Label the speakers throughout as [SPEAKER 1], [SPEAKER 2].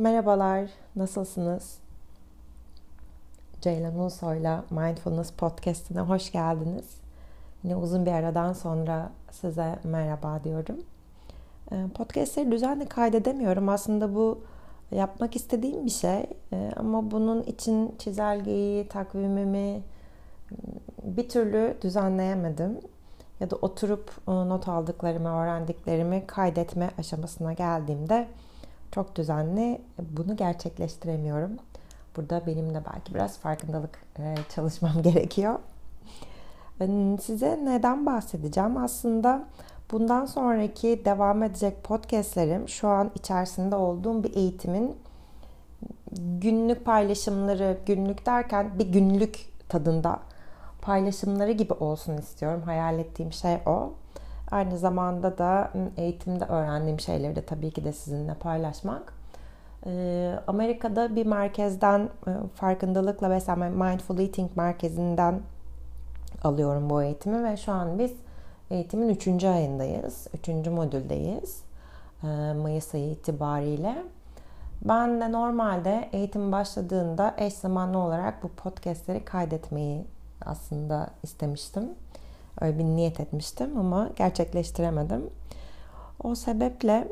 [SPEAKER 1] Merhabalar, nasılsınız? Ceylan Ulusoy'la Mindfulness Podcast'ine hoş geldiniz. Yine uzun bir aradan sonra size merhaba diyorum. Ee, podcast'leri düzenli kaydedemiyorum. Aslında bu yapmak istediğim bir şey. Ee, ama bunun için çizelgeyi, takvimimi bir türlü düzenleyemedim. Ya da oturup e, not aldıklarımı, öğrendiklerimi kaydetme aşamasına geldiğimde çok düzenli bunu gerçekleştiremiyorum. Burada benim de belki biraz farkındalık e, çalışmam gerekiyor. Size neden bahsedeceğim? Aslında bundan sonraki devam edecek podcastlerim şu an içerisinde olduğum bir eğitimin günlük paylaşımları, günlük derken bir günlük tadında paylaşımları gibi olsun istiyorum. Hayal ettiğim şey o. Aynı zamanda da eğitimde öğrendiğim şeyleri de tabii ki de sizinle paylaşmak. Amerika'da bir merkezden farkındalıkla beslenme Mindful Eating merkezinden alıyorum bu eğitimi ve şu an biz eğitimin 3. ayındayız. 3. modüldeyiz. Mayıs ayı itibariyle. Ben de normalde eğitim başladığında eş zamanlı olarak bu podcastleri kaydetmeyi aslında istemiştim. Öyle bir niyet etmiştim ama gerçekleştiremedim. O sebeple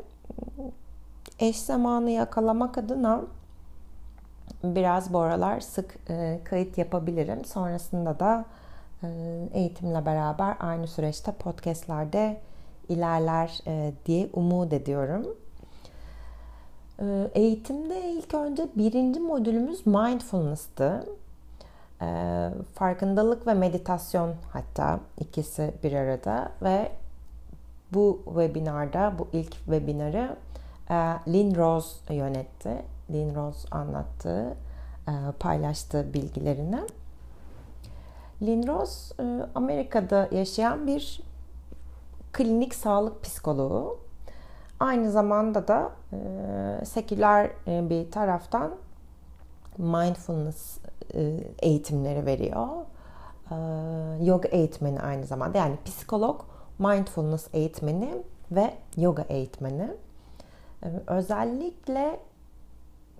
[SPEAKER 1] eş zamanı yakalamak adına biraz bu aralar sık e, kayıt yapabilirim. Sonrasında da e, eğitimle beraber aynı süreçte podcastlerde ilerler e, diye umut ediyorum. Eğitimde ilk önce birinci modülümüz mindfulness'tı. E, farkındalık ve meditasyon hatta ikisi bir arada ve bu webinarda bu ilk webinarı e, Lynn Rose yönetti. Lynn Rose anlattı, e, paylaştı bilgilerini. Lynn Rose e, Amerika'da yaşayan bir klinik sağlık psikoloğu. Aynı zamanda da e, seküler bir taraftan mindfulness eğitimleri veriyor. E, yoga eğitmeni aynı zamanda. Yani psikolog, mindfulness eğitmeni ve yoga eğitmeni. E, özellikle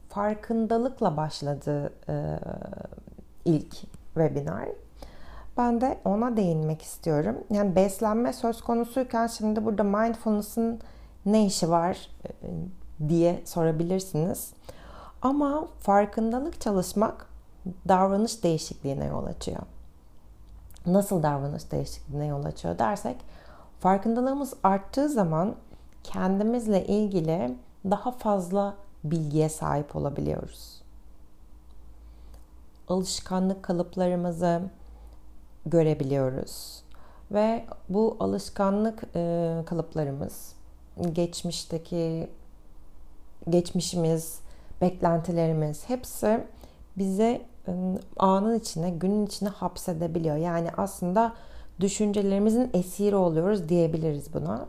[SPEAKER 1] farkındalıkla başladı ilk webinar. Ben de ona değinmek istiyorum. Yani beslenme söz konusuyken şimdi burada mindfulness'ın ne işi var diye sorabilirsiniz. Ama farkındalık çalışmak davranış değişikliğine yol açıyor. Nasıl davranış değişikliğine yol açıyor dersek farkındalığımız arttığı zaman kendimizle ilgili daha fazla bilgiye sahip olabiliyoruz. Alışkanlık kalıplarımızı görebiliyoruz. Ve bu alışkanlık e, kalıplarımız geçmişteki geçmişimiz, beklentilerimiz hepsi bize anın içine, günün içine hapsedebiliyor. Yani aslında düşüncelerimizin esiri oluyoruz diyebiliriz buna.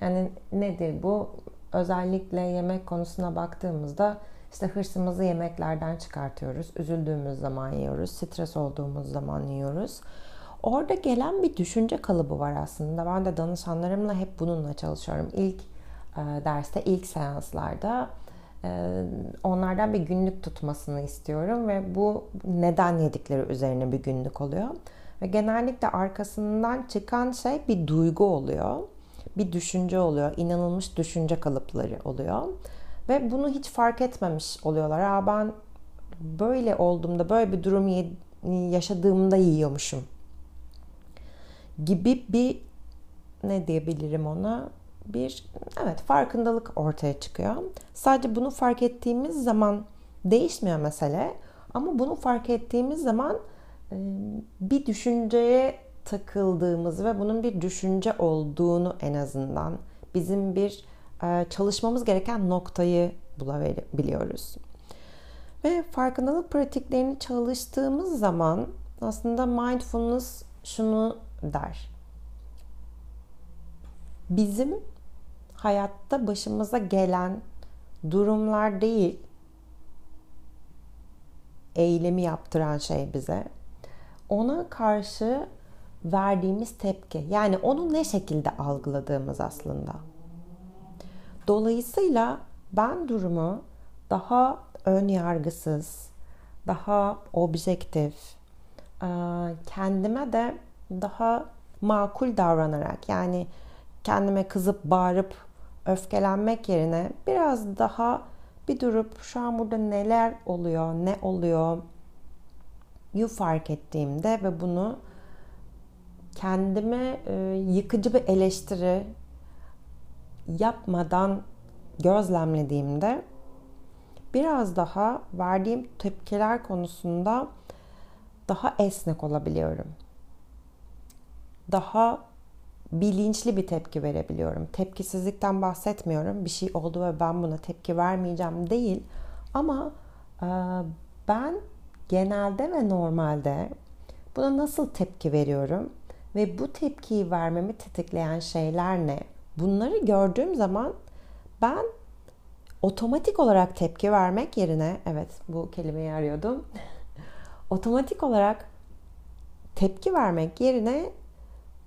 [SPEAKER 1] Yani nedir bu? Özellikle yemek konusuna baktığımızda işte hırsımızı yemeklerden çıkartıyoruz. Üzüldüğümüz zaman yiyoruz. Stres olduğumuz zaman yiyoruz. Orada gelen bir düşünce kalıbı var aslında. Ben de danışanlarımla hep bununla çalışıyorum. İlk e, derste, ilk seanslarda onlardan bir günlük tutmasını istiyorum ve bu neden yedikleri üzerine bir günlük oluyor. Ve genellikle arkasından çıkan şey bir duygu oluyor. Bir düşünce oluyor. inanılmış düşünce kalıpları oluyor. Ve bunu hiç fark etmemiş oluyorlar. Aa ben böyle olduğumda, böyle bir durum yaşadığımda yiyormuşum gibi bir ne diyebilirim ona bir evet farkındalık ortaya çıkıyor. Sadece bunu fark ettiğimiz zaman değişmiyor mesele ama bunu fark ettiğimiz zaman e, bir düşünceye takıldığımız ve bunun bir düşünce olduğunu en azından bizim bir e, çalışmamız gereken noktayı bulabiliyoruz. Ve farkındalık pratiklerini çalıştığımız zaman aslında mindfulness şunu der. Bizim hayatta başımıza gelen durumlar değil eylemi yaptıran şey bize. Ona karşı verdiğimiz tepki. Yani onu ne şekilde algıladığımız aslında. Dolayısıyla ben durumu daha ön yargısız, daha objektif, kendime de daha makul davranarak yani kendime kızıp bağırıp öfkelenmek yerine biraz daha bir durup şu an burada neler oluyor, ne oluyor yu fark ettiğimde ve bunu kendime e, yıkıcı bir eleştiri yapmadan gözlemlediğimde biraz daha verdiğim tepkiler konusunda daha esnek olabiliyorum. Daha bilinçli bir tepki verebiliyorum. Tepkisizlikten bahsetmiyorum. Bir şey oldu ve ben buna tepki vermeyeceğim değil. Ama e, ben genelde ve normalde buna nasıl tepki veriyorum ve bu tepkiyi vermemi tetikleyen şeyler ne? Bunları gördüğüm zaman ben otomatik olarak tepki vermek yerine evet bu kelimeyi arıyordum. otomatik olarak tepki vermek yerine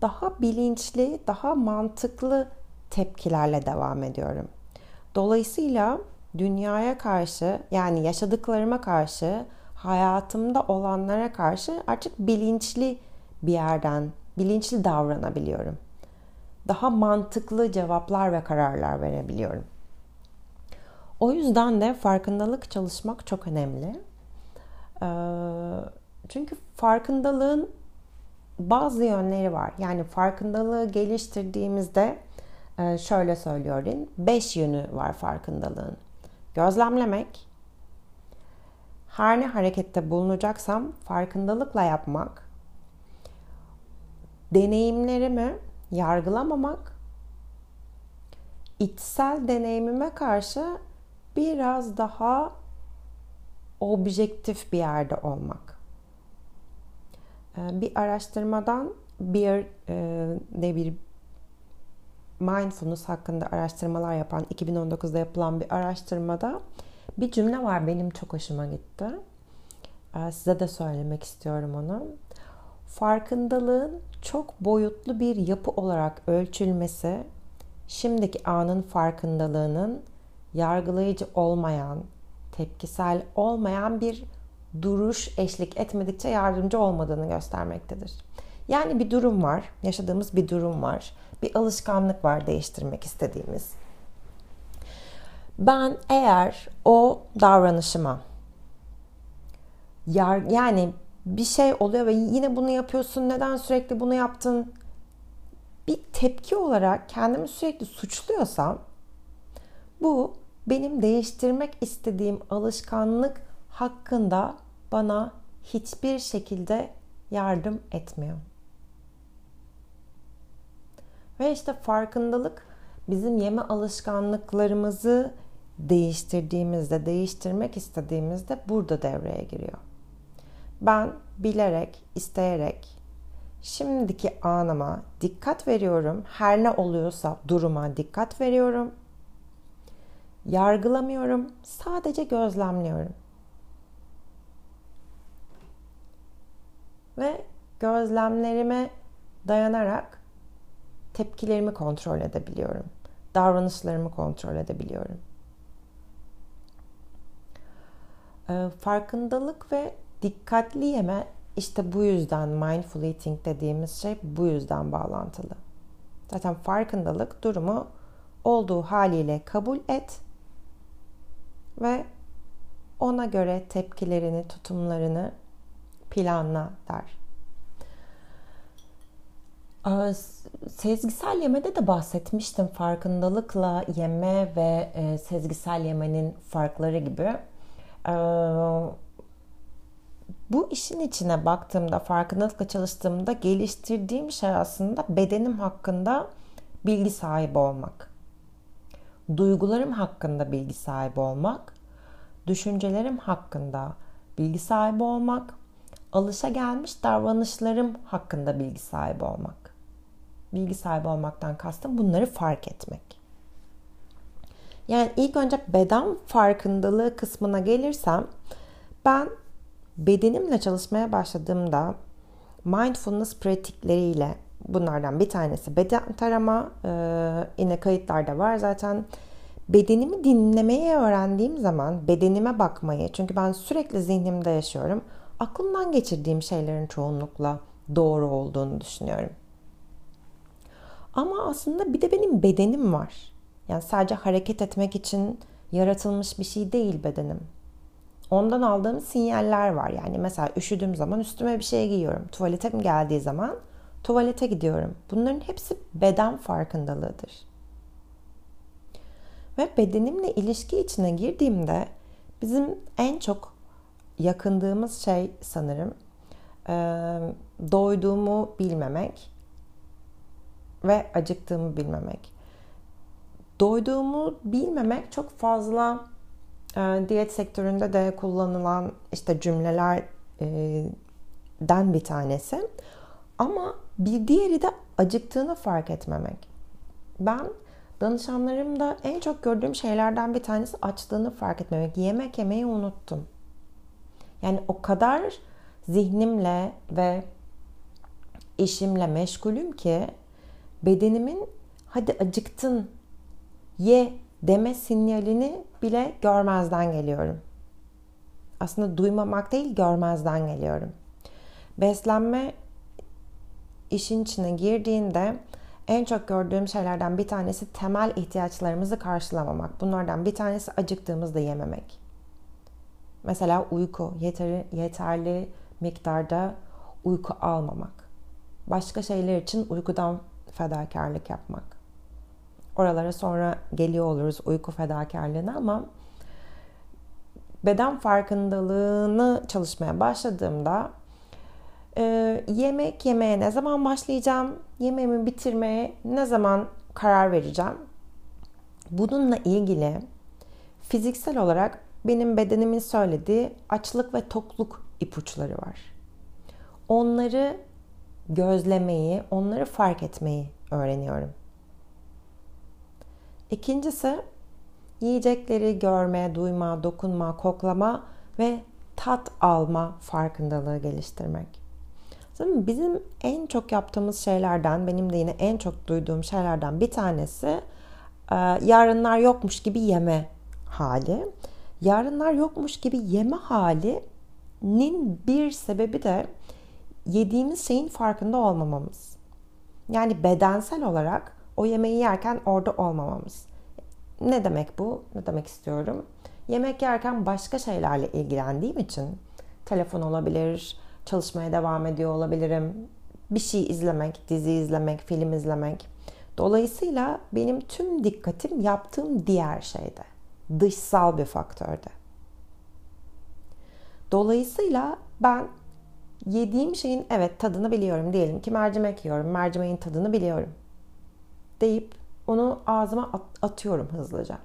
[SPEAKER 1] daha bilinçli, daha mantıklı tepkilerle devam ediyorum. Dolayısıyla dünyaya karşı yani yaşadıklarıma karşı hayatımda olanlara karşı artık bilinçli bir yerden, bilinçli davranabiliyorum. Daha mantıklı cevaplar ve kararlar verebiliyorum. O yüzden de farkındalık çalışmak çok önemli. Çünkü farkındalığın bazı yönleri var. Yani farkındalığı geliştirdiğimizde şöyle söylüyorum. Beş yönü var farkındalığın. Gözlemlemek, her ne harekette bulunacaksam farkındalıkla yapmak, deneyimlerimi yargılamamak, içsel deneyimime karşı biraz daha objektif bir yerde olmak. Ee, bir araştırmadan bir ne bir mindfulness hakkında araştırmalar yapan 2019'da yapılan bir araştırmada bir cümle var benim çok hoşuma gitti. Ee, size de söylemek istiyorum onu. Farkındalığın çok boyutlu bir yapı olarak ölçülmesi, şimdiki anın farkındalığının yargılayıcı olmayan, tepkisel olmayan bir duruş eşlik etmedikçe yardımcı olmadığını göstermektedir. Yani bir durum var, yaşadığımız bir durum var, bir alışkanlık var değiştirmek istediğimiz ben eğer o davranışıma yani bir şey oluyor ve yine bunu yapıyorsun neden sürekli bunu yaptın bir tepki olarak kendimi sürekli suçluyorsam bu benim değiştirmek istediğim alışkanlık hakkında bana hiçbir şekilde yardım etmiyor. Ve işte farkındalık bizim yeme alışkanlıklarımızı değiştirdiğimizde, değiştirmek istediğimizde burada devreye giriyor. Ben bilerek, isteyerek şimdiki anıma dikkat veriyorum. Her ne oluyorsa duruma dikkat veriyorum. Yargılamıyorum, sadece gözlemliyorum. Ve gözlemlerime dayanarak tepkilerimi kontrol edebiliyorum. Davranışlarımı kontrol edebiliyorum. Ee, farkındalık ve dikkatli yeme işte bu yüzden mindful eating dediğimiz şey bu yüzden bağlantılı. Zaten farkındalık durumu olduğu haliyle kabul et ve ona göre tepkilerini, tutumlarını planla der. Ee, sezgisel yemede de bahsetmiştim farkındalıkla yeme ve e, sezgisel yemenin farkları gibi. Ee, bu işin içine baktığımda, farkındalıkla çalıştığımda geliştirdiğim şey aslında bedenim hakkında bilgi sahibi olmak. Duygularım hakkında bilgi sahibi olmak. Düşüncelerim hakkında bilgi sahibi olmak. Alışa gelmiş davranışlarım hakkında bilgi sahibi olmak. Bilgi sahibi olmaktan kastım bunları fark etmek. Yani ilk önce beden farkındalığı kısmına gelirsem ben bedenimle çalışmaya başladığımda mindfulness pratikleriyle bunlardan bir tanesi beden tarama. Ee, yine kayıtlarda var zaten. bedenimi dinlemeyi öğrendiğim zaman bedenime bakmayı çünkü ben sürekli zihnimde yaşıyorum. Aklımdan geçirdiğim şeylerin çoğunlukla doğru olduğunu düşünüyorum. Ama aslında bir de benim bedenim var. Yani sadece hareket etmek için yaratılmış bir şey değil bedenim. Ondan aldığım sinyaller var. Yani mesela üşüdüğüm zaman üstüme bir şey giyiyorum. Tuvaletim geldiği zaman tuvalete gidiyorum. Bunların hepsi beden farkındalığıdır. Ve bedenimle ilişki içine girdiğimde bizim en çok yakındığımız şey sanırım doyduğumu bilmemek ve acıktığımı bilmemek. Doyduğumu bilmemek çok fazla diyet sektöründe de kullanılan işte cümlelerden bir tanesi. Ama bir diğeri de acıktığını fark etmemek. Ben danışanlarımda en çok gördüğüm şeylerden bir tanesi açlığını fark etmemek. Yemek yemeyi unuttum. Yani o kadar zihnimle ve işimle meşgulüm ki bedenimin hadi acıktın ye deme sinyalini bile görmezden geliyorum. Aslında duymamak değil görmezden geliyorum. Beslenme işin içine girdiğinde en çok gördüğüm şeylerden bir tanesi temel ihtiyaçlarımızı karşılamamak. Bunlardan bir tanesi acıktığımızda yememek. Mesela uyku, yeterli, yeterli miktarda uyku almamak. Başka şeyler için uykudan fedakarlık yapmak. Oralara sonra geliyor oluruz uyku fedakarlığına ama beden farkındalığını çalışmaya başladığımda e, yemek yemeye ne zaman başlayacağım, yemeğimi bitirmeye ne zaman karar vereceğim. Bununla ilgili fiziksel olarak benim bedenimin söylediği açlık ve tokluk ipuçları var. Onları gözlemeyi, onları fark etmeyi öğreniyorum. İkincisi yiyecekleri görme, duyma, dokunma, koklama ve tat alma farkındalığı geliştirmek. Şimdi bizim en çok yaptığımız şeylerden, benim de yine en çok duyduğum şeylerden bir tanesi yarınlar yokmuş gibi yeme hali. Yarınlar yokmuş gibi yeme halinin bir sebebi de yediğimiz şeyin farkında olmamamız. Yani bedensel olarak o yemeği yerken orada olmamamız. Ne demek bu? Ne demek istiyorum? Yemek yerken başka şeylerle ilgilendiğim için telefon olabilir, çalışmaya devam ediyor olabilirim. Bir şey izlemek, dizi izlemek, film izlemek. Dolayısıyla benim tüm dikkatim yaptığım diğer şeyde. Dışsal bir faktörde. Dolayısıyla ben yediğim şeyin evet tadını biliyorum. Diyelim ki mercimek yiyorum. Mercimeğin tadını biliyorum. Deyip onu ağzıma atıyorum hızlıca.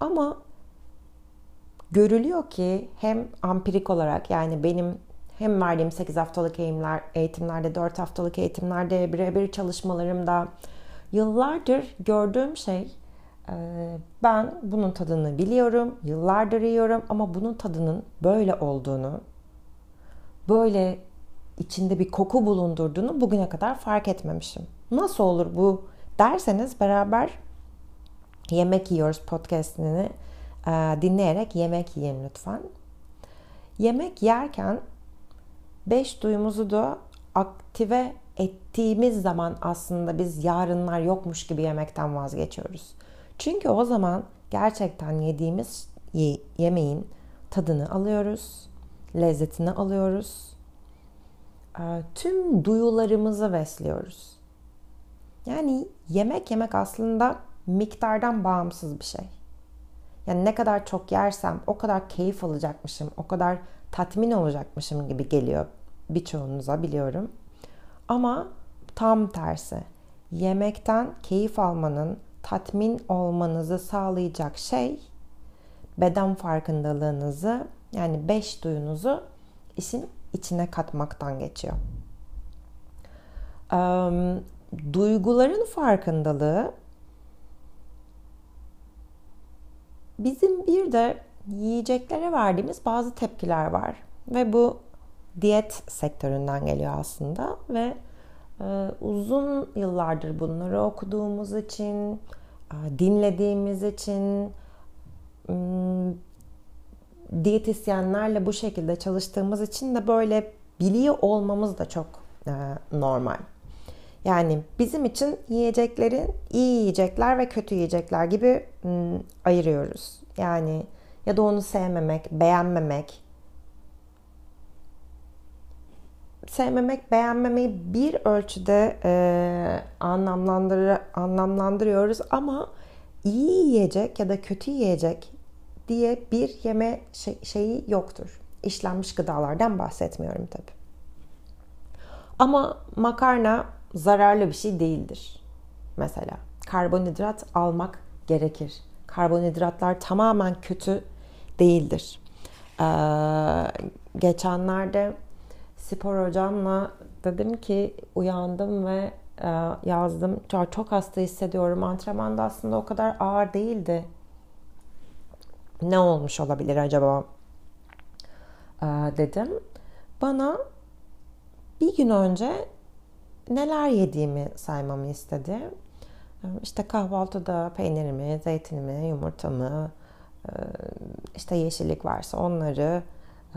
[SPEAKER 1] Ama görülüyor ki hem ampirik olarak yani benim hem verdiğim 8 haftalık eğitimler, eğitimlerde, 4 haftalık eğitimlerde, birebir çalışmalarımda yıllardır gördüğüm şey ben bunun tadını biliyorum, yıllardır yiyorum ama bunun tadının böyle olduğunu, böyle içinde bir koku bulundurduğunu bugüne kadar fark etmemişim. Nasıl olur bu derseniz beraber yemek yiyoruz podcastini e, dinleyerek yemek yiyin lütfen. Yemek yerken beş duyumuzu da aktive ettiğimiz zaman aslında biz yarınlar yokmuş gibi yemekten vazgeçiyoruz. Çünkü o zaman gerçekten yediğimiz yemeğin tadını alıyoruz, lezzetini alıyoruz. E, tüm duyularımızı besliyoruz. Yani yemek yemek aslında miktardan bağımsız bir şey. Yani ne kadar çok yersem o kadar keyif alacakmışım, o kadar tatmin olacakmışım gibi geliyor birçoğunuza biliyorum. Ama tam tersi. Yemekten keyif almanın, tatmin olmanızı sağlayacak şey beden farkındalığınızı yani beş duyunuzu işin içine katmaktan geçiyor. Duyguların farkındalığı bizim bir de yiyeceklere verdiğimiz bazı tepkiler var ve bu diyet sektöründen geliyor aslında ve uzun yıllardır bunları okuduğumuz için dinlediğimiz için diyetisyenlerle bu şekilde çalıştığımız için de böyle biliyor olmamız da çok normal. Yani bizim için yiyeceklerin iyi yiyecekler ve kötü yiyecekler gibi ayırıyoruz. Yani ya da onu sevmemek, beğenmemek. Sevmemek, beğenmemeyi bir ölçüde e, anlamlandır anlamlandırıyoruz ama iyi yiyecek ya da kötü yiyecek diye bir yeme şey, şeyi yoktur. İşlenmiş gıdalardan bahsetmiyorum tabi. Ama makarna zararlı bir şey değildir. Mesela karbonhidrat almak gerekir. Karbonhidratlar tamamen kötü değildir. Ee, geçenlerde spor hocamla dedim ki uyandım ve e, yazdım. Çok, hasta hissediyorum. Antrenmanda aslında o kadar ağır değildi. Ne olmuş olabilir acaba? Ee, dedim. Bana bir gün önce neler yediğimi saymamı istedi. İşte kahvaltıda peynirimi, zeytinimi, yumurtamı, e, işte yeşillik varsa onları e,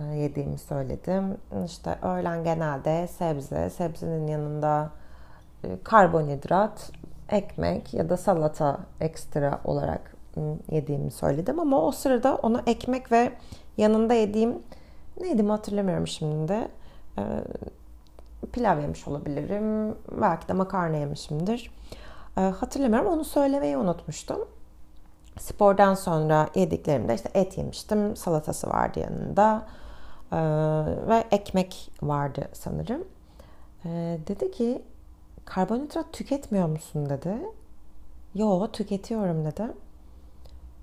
[SPEAKER 1] yediğimi söyledim. İşte öğlen genelde sebze, sebzenin yanında e, karbonhidrat, ekmek ya da salata ekstra olarak yediğimi söyledim. Ama o sırada ona ekmek ve yanında yediğim neydi hatırlamıyorum şimdi pilav yemiş olabilirim. Belki de makarna yemişimdir. E, hatırlamıyorum. Onu söylemeyi unutmuştum. Spordan sonra yediklerimde işte et yemiştim. Salatası vardı yanında. E, ve ekmek vardı sanırım. E, dedi ki karbonhidrat tüketmiyor musun dedi. Yo tüketiyorum dedi.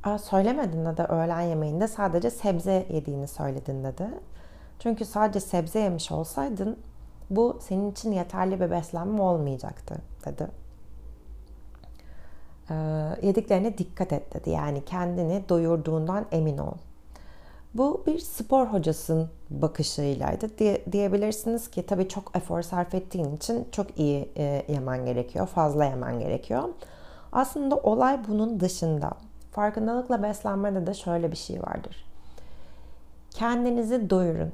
[SPEAKER 1] Aa, söylemedin dedi öğlen yemeğinde sadece sebze yediğini söyledin dedi. Çünkü sadece sebze yemiş olsaydın bu senin için yeterli bir beslenme olmayacaktı dedi. Ee, yediklerine dikkat et dedi. Yani kendini doyurduğundan emin ol. Bu bir spor hocasının bakışıylaydı. Diye, diyebilirsiniz ki tabii çok efor sarf ettiğin için çok iyi e, yemen gerekiyor. Fazla yemen gerekiyor. Aslında olay bunun dışında. Farkındalıkla beslenmede de şöyle bir şey vardır. Kendinizi doyurun.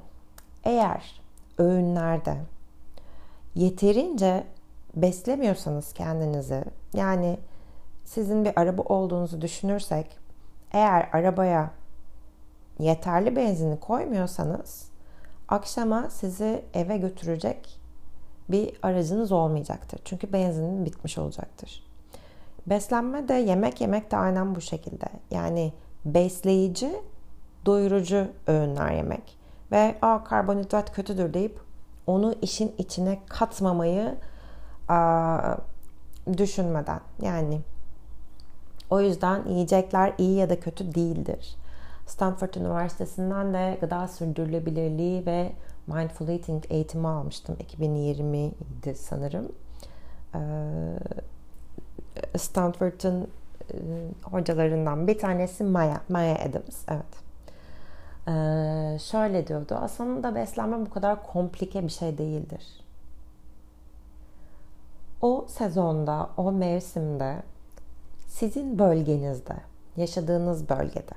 [SPEAKER 1] Eğer öğünlerde yeterince beslemiyorsanız kendinizi yani sizin bir araba olduğunuzu düşünürsek eğer arabaya yeterli benzini koymuyorsanız akşama sizi eve götürecek bir aracınız olmayacaktır. Çünkü benzinin bitmiş olacaktır. Beslenme de yemek yemek de aynen bu şekilde. Yani besleyici, doyurucu öğünler yemek. Ve Aa, karbonhidrat kötüdür deyip onu işin içine katmamayı a, düşünmeden yani o yüzden yiyecekler iyi ya da kötü değildir. Stanford Üniversitesi'nden de gıda sürdürülebilirliği ve mindful eating eğitimi almıştım. 2020'ydi sanırım. Stanford'ın hocalarından bir tanesi Maya, Maya Adams. Evet. Ee, şöyle diyordu. Aslında beslenme bu kadar komplike bir şey değildir. O sezonda, o mevsimde sizin bölgenizde, yaşadığınız bölgede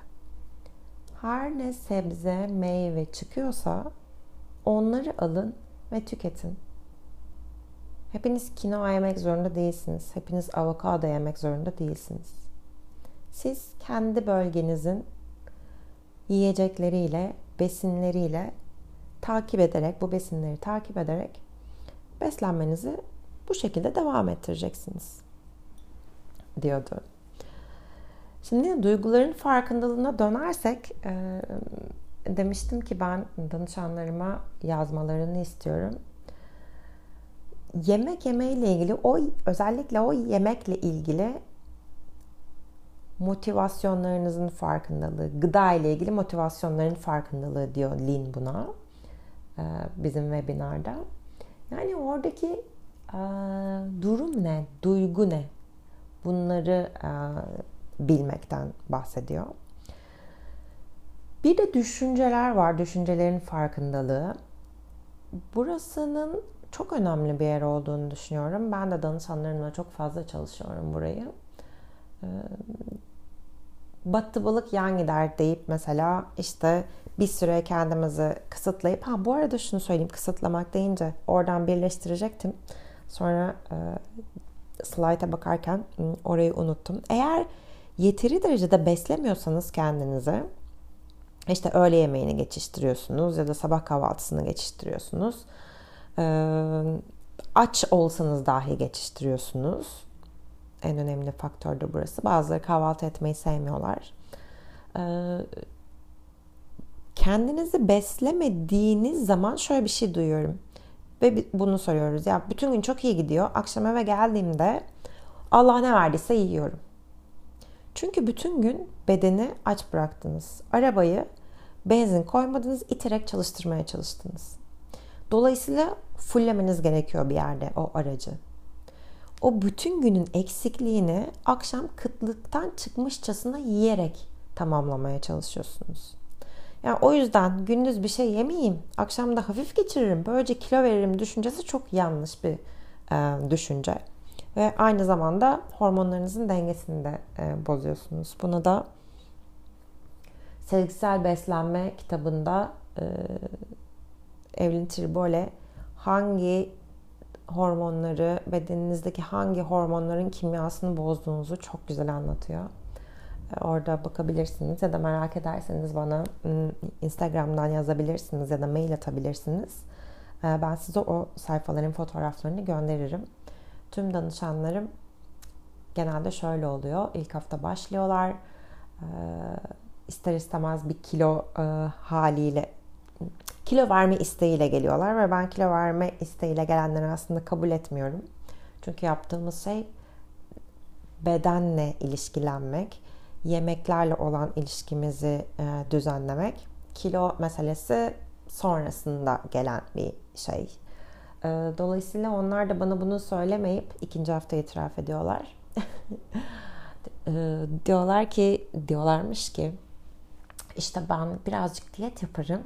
[SPEAKER 1] her ne sebze, meyve çıkıyorsa onları alın ve tüketin. Hepiniz kinoa yemek zorunda değilsiniz. Hepiniz avokado yemek zorunda değilsiniz. Siz kendi bölgenizin yiyecekleriyle, besinleriyle takip ederek, bu besinleri takip ederek beslenmenizi bu şekilde devam ettireceksiniz diyordu. Şimdi duyguların farkındalığına dönersek e, demiştim ki ben danışanlarıma yazmalarını istiyorum. Yemek yemeyle ilgili o özellikle o yemekle ilgili motivasyonlarınızın farkındalığı, gıda ile ilgili motivasyonların farkındalığı diyor Lin buna e, bizim webinarda. Yani oradaki e, durum ne, duygu ne? Bunları e, bilmekten bahsediyor. Bir de düşünceler var, düşüncelerin farkındalığı. Burasının çok önemli bir yer olduğunu düşünüyorum. Ben de danışanlarımla çok fazla çalışıyorum burayı. battı balık yan gider deyip mesela işte bir süre kendimizi kısıtlayıp ha bu arada şunu söyleyeyim kısıtlamak deyince oradan birleştirecektim. Sonra e, slayta bakarken orayı unuttum. Eğer yeteri derecede beslemiyorsanız kendinizi işte öğle yemeğini geçiştiriyorsunuz ya da sabah kahvaltısını geçiştiriyorsunuz. Aç olsanız dahi geçiştiriyorsunuz. En önemli faktör de burası. Bazıları kahvaltı etmeyi sevmiyorlar. Kendinizi beslemediğiniz zaman şöyle bir şey duyuyorum. Ve bunu soruyoruz. Ya bütün gün çok iyi gidiyor. Akşam eve geldiğimde Allah ne verdiyse yiyorum. Çünkü bütün gün bedeni aç bıraktınız. Arabayı benzin koymadınız, iterek çalıştırmaya çalıştınız. Dolayısıyla fullemeniz gerekiyor bir yerde o aracı. O bütün günün eksikliğini akşam kıtlıktan çıkmışçasına yiyerek tamamlamaya çalışıyorsunuz. Yani o yüzden gündüz bir şey yemeyeyim, akşam da hafif geçiririm, böylece kilo veririm düşüncesi çok yanlış bir e, düşünce. Ve aynı zamanda hormonlarınızın dengesini de e, bozuyorsunuz. Bunu da Sevgisel Beslenme kitabında e, Evelyn Tribole hangi hormonları, bedeninizdeki hangi hormonların kimyasını bozduğunuzu çok güzel anlatıyor. Orada bakabilirsiniz ya da merak ederseniz bana Instagram'dan yazabilirsiniz ya da mail atabilirsiniz. Ben size o sayfaların fotoğraflarını gönderirim. Tüm danışanlarım genelde şöyle oluyor. İlk hafta başlıyorlar. İster istemez bir kilo haliyle kilo verme isteğiyle geliyorlar ve ben kilo verme isteğiyle gelenleri aslında kabul etmiyorum. Çünkü yaptığımız şey bedenle ilişkilenmek, yemeklerle olan ilişkimizi e, düzenlemek. Kilo meselesi sonrasında gelen bir şey. E, dolayısıyla onlar da bana bunu söylemeyip ikinci hafta itiraf ediyorlar. e, diyorlar ki, diyorlarmış ki işte ben birazcık diyet yaparım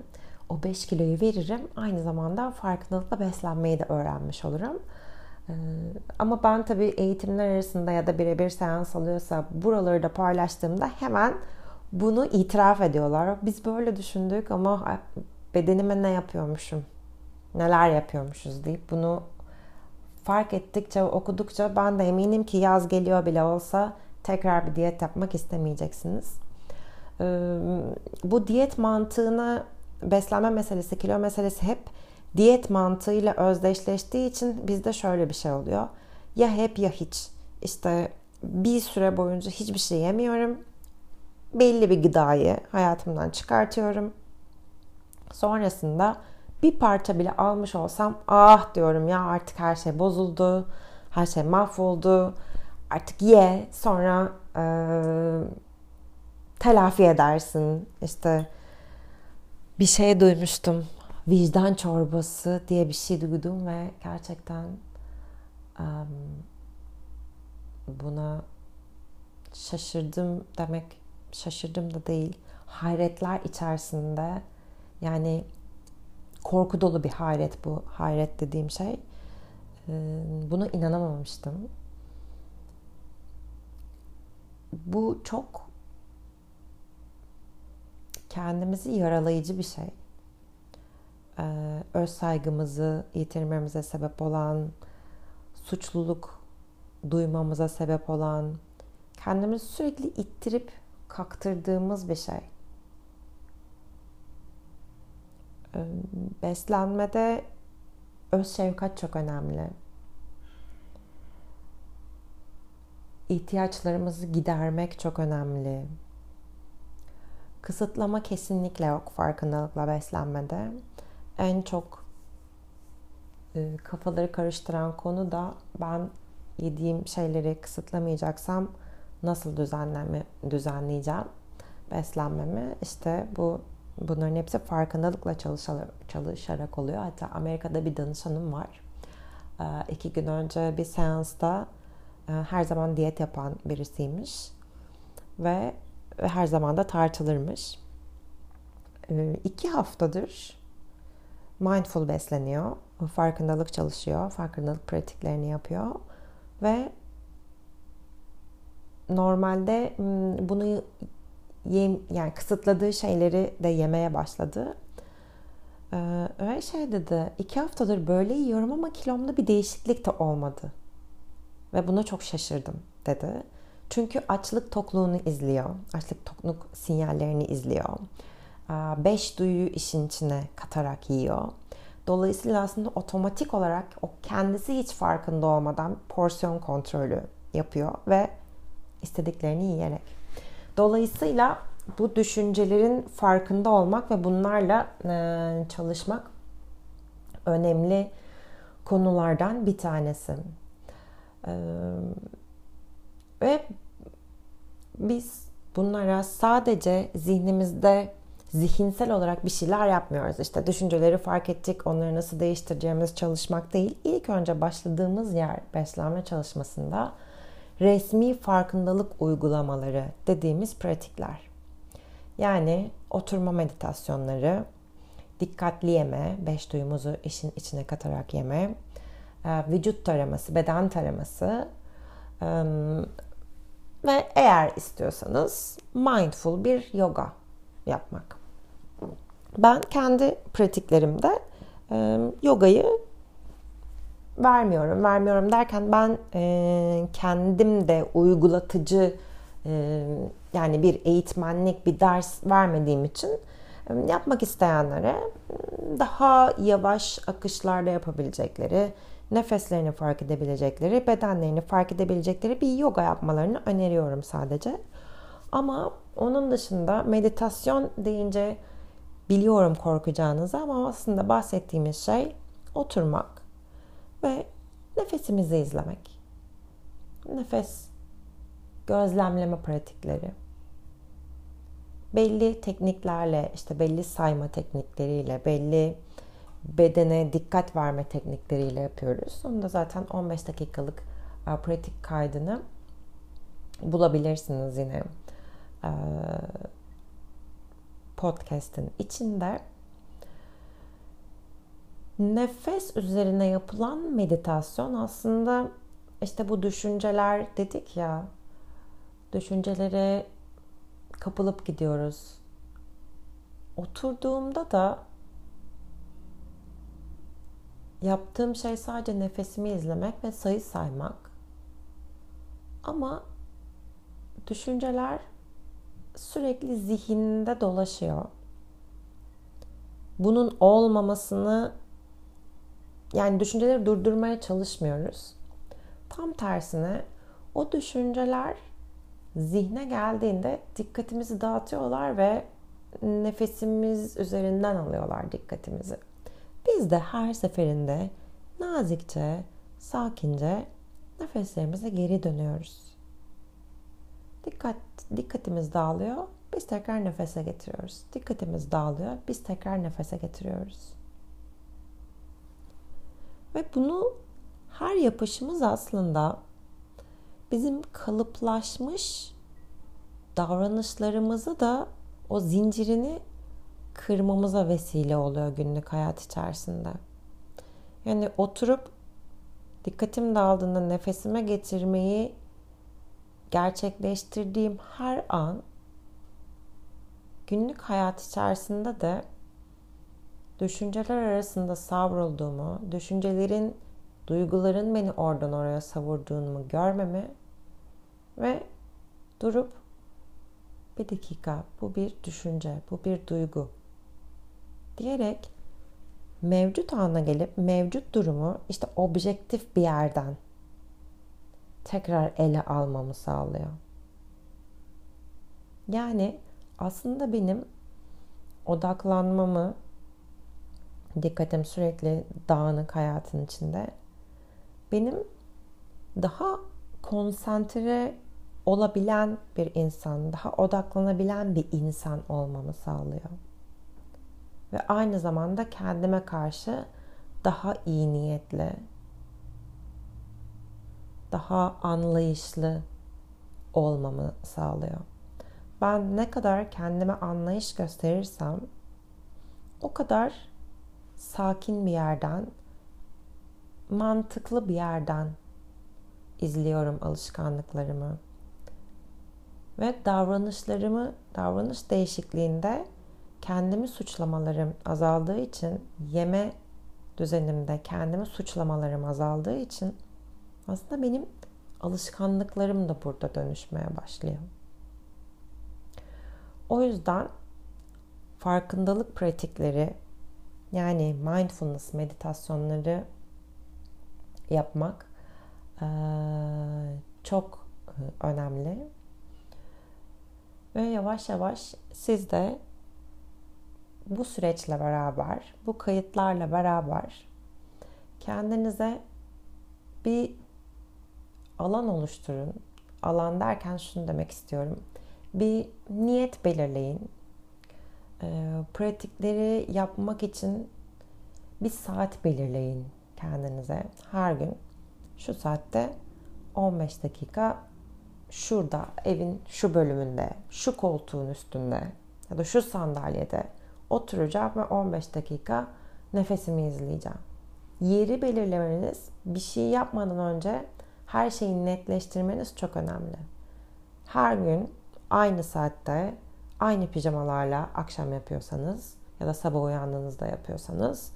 [SPEAKER 1] o 5 kiloyu veririm. Aynı zamanda farkındalıkla beslenmeyi de öğrenmiş olurum. Ee, ama ben tabii eğitimler arasında ya da birebir seans alıyorsa buraları da paylaştığımda hemen bunu itiraf ediyorlar. Biz böyle düşündük ama bedenime ne yapıyormuşum, neler yapıyormuşuz deyip bunu fark ettikçe, okudukça ben de eminim ki yaz geliyor bile olsa tekrar bir diyet yapmak istemeyeceksiniz. Ee, bu diyet mantığına beslenme meselesi, kilo meselesi hep diyet mantığıyla özdeşleştiği için bizde şöyle bir şey oluyor. Ya hep ya hiç. İşte bir süre boyunca hiçbir şey yemiyorum. Belli bir gıdayı hayatımdan çıkartıyorum. Sonrasında bir parça bile almış olsam ah diyorum ya artık her şey bozuldu. Her şey mahvoldu. Artık ye sonra e, telafi edersin. İşte bir şey duymuştum. Vicdan çorbası diye bir şey duydum ve gerçekten um, buna şaşırdım demek şaşırdım da değil. Hayretler içerisinde yani korku dolu bir hayret bu. Hayret dediğim şey. Buna inanamamıştım. Bu çok kendimizi yaralayıcı bir şey. Ee, öz saygımızı yitirmemize sebep olan, suçluluk duymamıza sebep olan, kendimizi sürekli ittirip kaktırdığımız bir şey. Ee, beslenmede öz şefkat çok önemli. İhtiyaçlarımızı gidermek çok önemli. Kısıtlama kesinlikle yok farkındalıkla beslenmede. En çok e, kafaları karıştıran konu da ben yediğim şeyleri kısıtlamayacaksam nasıl düzenleme düzenleyeceğim beslenmemi işte bu bunların hepsi farkındalıkla çalışarak, çalışarak oluyor. Hatta Amerika'da bir danışanım var. E, iki gün önce bir seansta e, her zaman diyet yapan birisiymiş ve ve her zaman da tartılırmış. Ee, iki haftadır mindful besleniyor. Farkındalık çalışıyor. Farkındalık pratiklerini yapıyor. Ve normalde bunu yem, yani kısıtladığı şeyleri de yemeye başladı. Ee, ve şey dedi, iki haftadır böyle yiyorum ama kilomda bir değişiklik de olmadı. Ve buna çok şaşırdım dedi. Çünkü açlık tokluğunu izliyor. Açlık tokluk sinyallerini izliyor. Beş duyuyu işin içine katarak yiyor. Dolayısıyla aslında otomatik olarak o kendisi hiç farkında olmadan porsiyon kontrolü yapıyor ve istediklerini yiyerek. Dolayısıyla bu düşüncelerin farkında olmak ve bunlarla e, çalışmak önemli konulardan bir tanesi. E, ve biz bunlara sadece zihnimizde zihinsel olarak bir şeyler yapmıyoruz. İşte düşünceleri fark ettik, onları nasıl değiştireceğimiz çalışmak değil. İlk önce başladığımız yer beslenme çalışmasında resmi farkındalık uygulamaları dediğimiz pratikler. Yani oturma meditasyonları, dikkatli yeme, beş duyumuzu işin içine katarak yeme, e, vücut taraması, beden taraması ve eğer istiyorsanız mindful bir yoga yapmak. Ben kendi pratiklerimde yogayı vermiyorum. Vermiyorum derken ben e, kendim de uygulatıcı e, yani bir eğitmenlik, bir ders vermediğim için e, yapmak isteyenlere daha yavaş akışlarda yapabilecekleri, nefeslerini fark edebilecekleri, bedenlerini fark edebilecekleri bir yoga yapmalarını öneriyorum sadece. Ama onun dışında meditasyon deyince biliyorum korkacağınızı ama aslında bahsettiğimiz şey oturmak, ve nefesimizi izlemek. Nefes gözlemleme pratikleri. Belli tekniklerle, işte belli sayma teknikleriyle, belli bedene dikkat verme teknikleriyle yapıyoruz. Onu da zaten 15 dakikalık e, pratik kaydını bulabilirsiniz yine e, podcast'in içinde nefes üzerine yapılan meditasyon aslında işte bu düşünceler dedik ya düşüncelere kapılıp gidiyoruz. Oturduğumda da yaptığım şey sadece nefesimi izlemek ve sayı saymak. Ama düşünceler sürekli zihninde dolaşıyor. Bunun olmamasını yani düşünceleri durdurmaya çalışmıyoruz. Tam tersine o düşünceler zihne geldiğinde dikkatimizi dağıtıyorlar ve nefesimiz üzerinden alıyorlar dikkatimizi. Biz de her seferinde nazikçe, sakince nefeslerimize geri dönüyoruz. Dikkat, dikkatimiz dağılıyor, biz tekrar nefese getiriyoruz. Dikkatimiz dağılıyor, biz tekrar nefese getiriyoruz. Ve bunu her yapışımız aslında bizim kalıplaşmış davranışlarımızı da o zincirini kırmamıza vesile oluyor günlük hayat içerisinde. Yani oturup dikkatim dağıldığında nefesime getirmeyi gerçekleştirdiğim her an günlük hayat içerisinde de düşünceler arasında savrulduğumu, düşüncelerin, duyguların beni oradan oraya savurduğumu görmemi ve durup bir dakika bu bir düşünce, bu bir duygu. diyerek mevcut ana gelip mevcut durumu işte objektif bir yerden tekrar ele almamı sağlıyor. Yani aslında benim odaklanmamı, dikkatim sürekli dağınık hayatın içinde. Benim daha konsantre olabilen bir insan, daha odaklanabilen bir insan olmamı sağlıyor. Ve aynı zamanda kendime karşı daha iyi niyetli, daha anlayışlı olmamı sağlıyor. Ben ne kadar kendime anlayış gösterirsem o kadar sakin bir yerden, mantıklı bir yerden izliyorum alışkanlıklarımı. Ve davranışlarımı, davranış değişikliğinde kendimi suçlamalarım azaldığı için, yeme düzenimde kendimi suçlamalarım azaldığı için aslında benim alışkanlıklarım da burada dönüşmeye başlıyor. O yüzden farkındalık pratikleri yani mindfulness meditasyonları yapmak çok önemli. Ve yavaş yavaş siz de bu süreçle beraber, bu kayıtlarla beraber kendinize bir alan oluşturun. Alan derken şunu demek istiyorum. Bir niyet belirleyin. E, pratikleri yapmak için bir saat belirleyin kendinize. Her gün şu saatte 15 dakika şurada evin şu bölümünde, şu koltuğun üstünde ya da şu sandalyede oturacağım ve 15 dakika nefesimi izleyeceğim. Yeri belirlemeniz bir şey yapmadan önce her şeyi netleştirmeniz çok önemli. Her gün aynı saatte aynı pijamalarla akşam yapıyorsanız ya da sabah uyandığınızda yapıyorsanız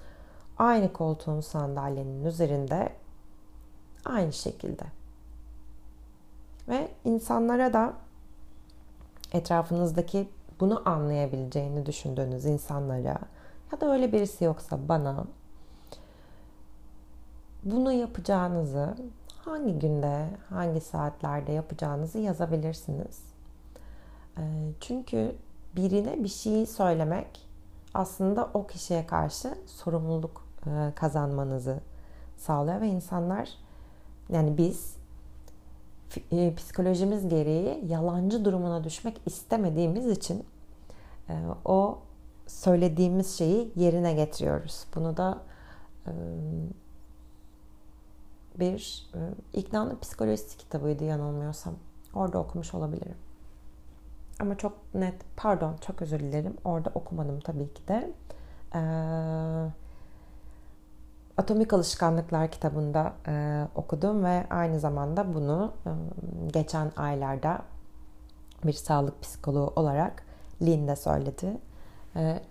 [SPEAKER 1] aynı koltuğun sandalyenin üzerinde aynı şekilde. Ve insanlara da etrafınızdaki bunu anlayabileceğini düşündüğünüz insanlara ya da öyle birisi yoksa bana bunu yapacağınızı hangi günde, hangi saatlerde yapacağınızı yazabilirsiniz. Ee, çünkü birine bir şeyi söylemek aslında o kişiye karşı sorumluluk e, kazanmanızı sağlıyor ve insanlar yani biz e, psikolojimiz gereği yalancı durumuna düşmek istemediğimiz için e, o söylediğimiz şeyi yerine getiriyoruz. Bunu da bir e, İkna'nın psikolojisi kitabıydı yanılmıyorsam. Orada okumuş olabilirim. Ama çok net, pardon çok özür dilerim. Orada okumadım tabii ki de. Ee, Atomik Alışkanlıklar kitabında e, okudum ve aynı zamanda bunu e, geçen aylarda bir sağlık psikoloğu olarak Lynn de söyledi. E, e,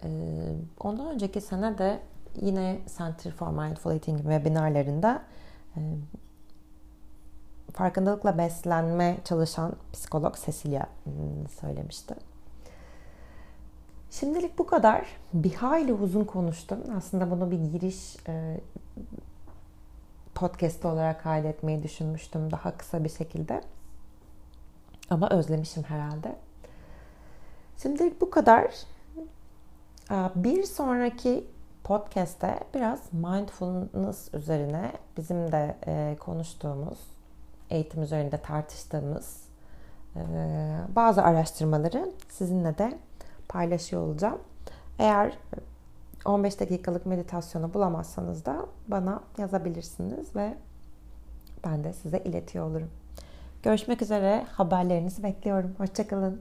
[SPEAKER 1] ondan önceki sene de yine Center for Mindful Eating webinarlarında farkındalıkla beslenme çalışan psikolog Cecilia hmm, söylemişti. Şimdilik bu kadar. Bir hayli uzun konuştum. Aslında bunu bir giriş e, podcast olarak kaydetmeyi düşünmüştüm daha kısa bir şekilde. Ama özlemişim herhalde. Şimdilik bu kadar. Bir sonraki podcast'te biraz mindfulness üzerine bizim de e, konuştuğumuz, eğitim üzerinde tartıştığımız e, bazı araştırmaları sizinle de paylaşıyor olacağım. Eğer 15 dakikalık meditasyonu bulamazsanız da bana yazabilirsiniz ve ben de size iletiyor olurum. Görüşmek üzere. Haberlerinizi bekliyorum. Hoşçakalın.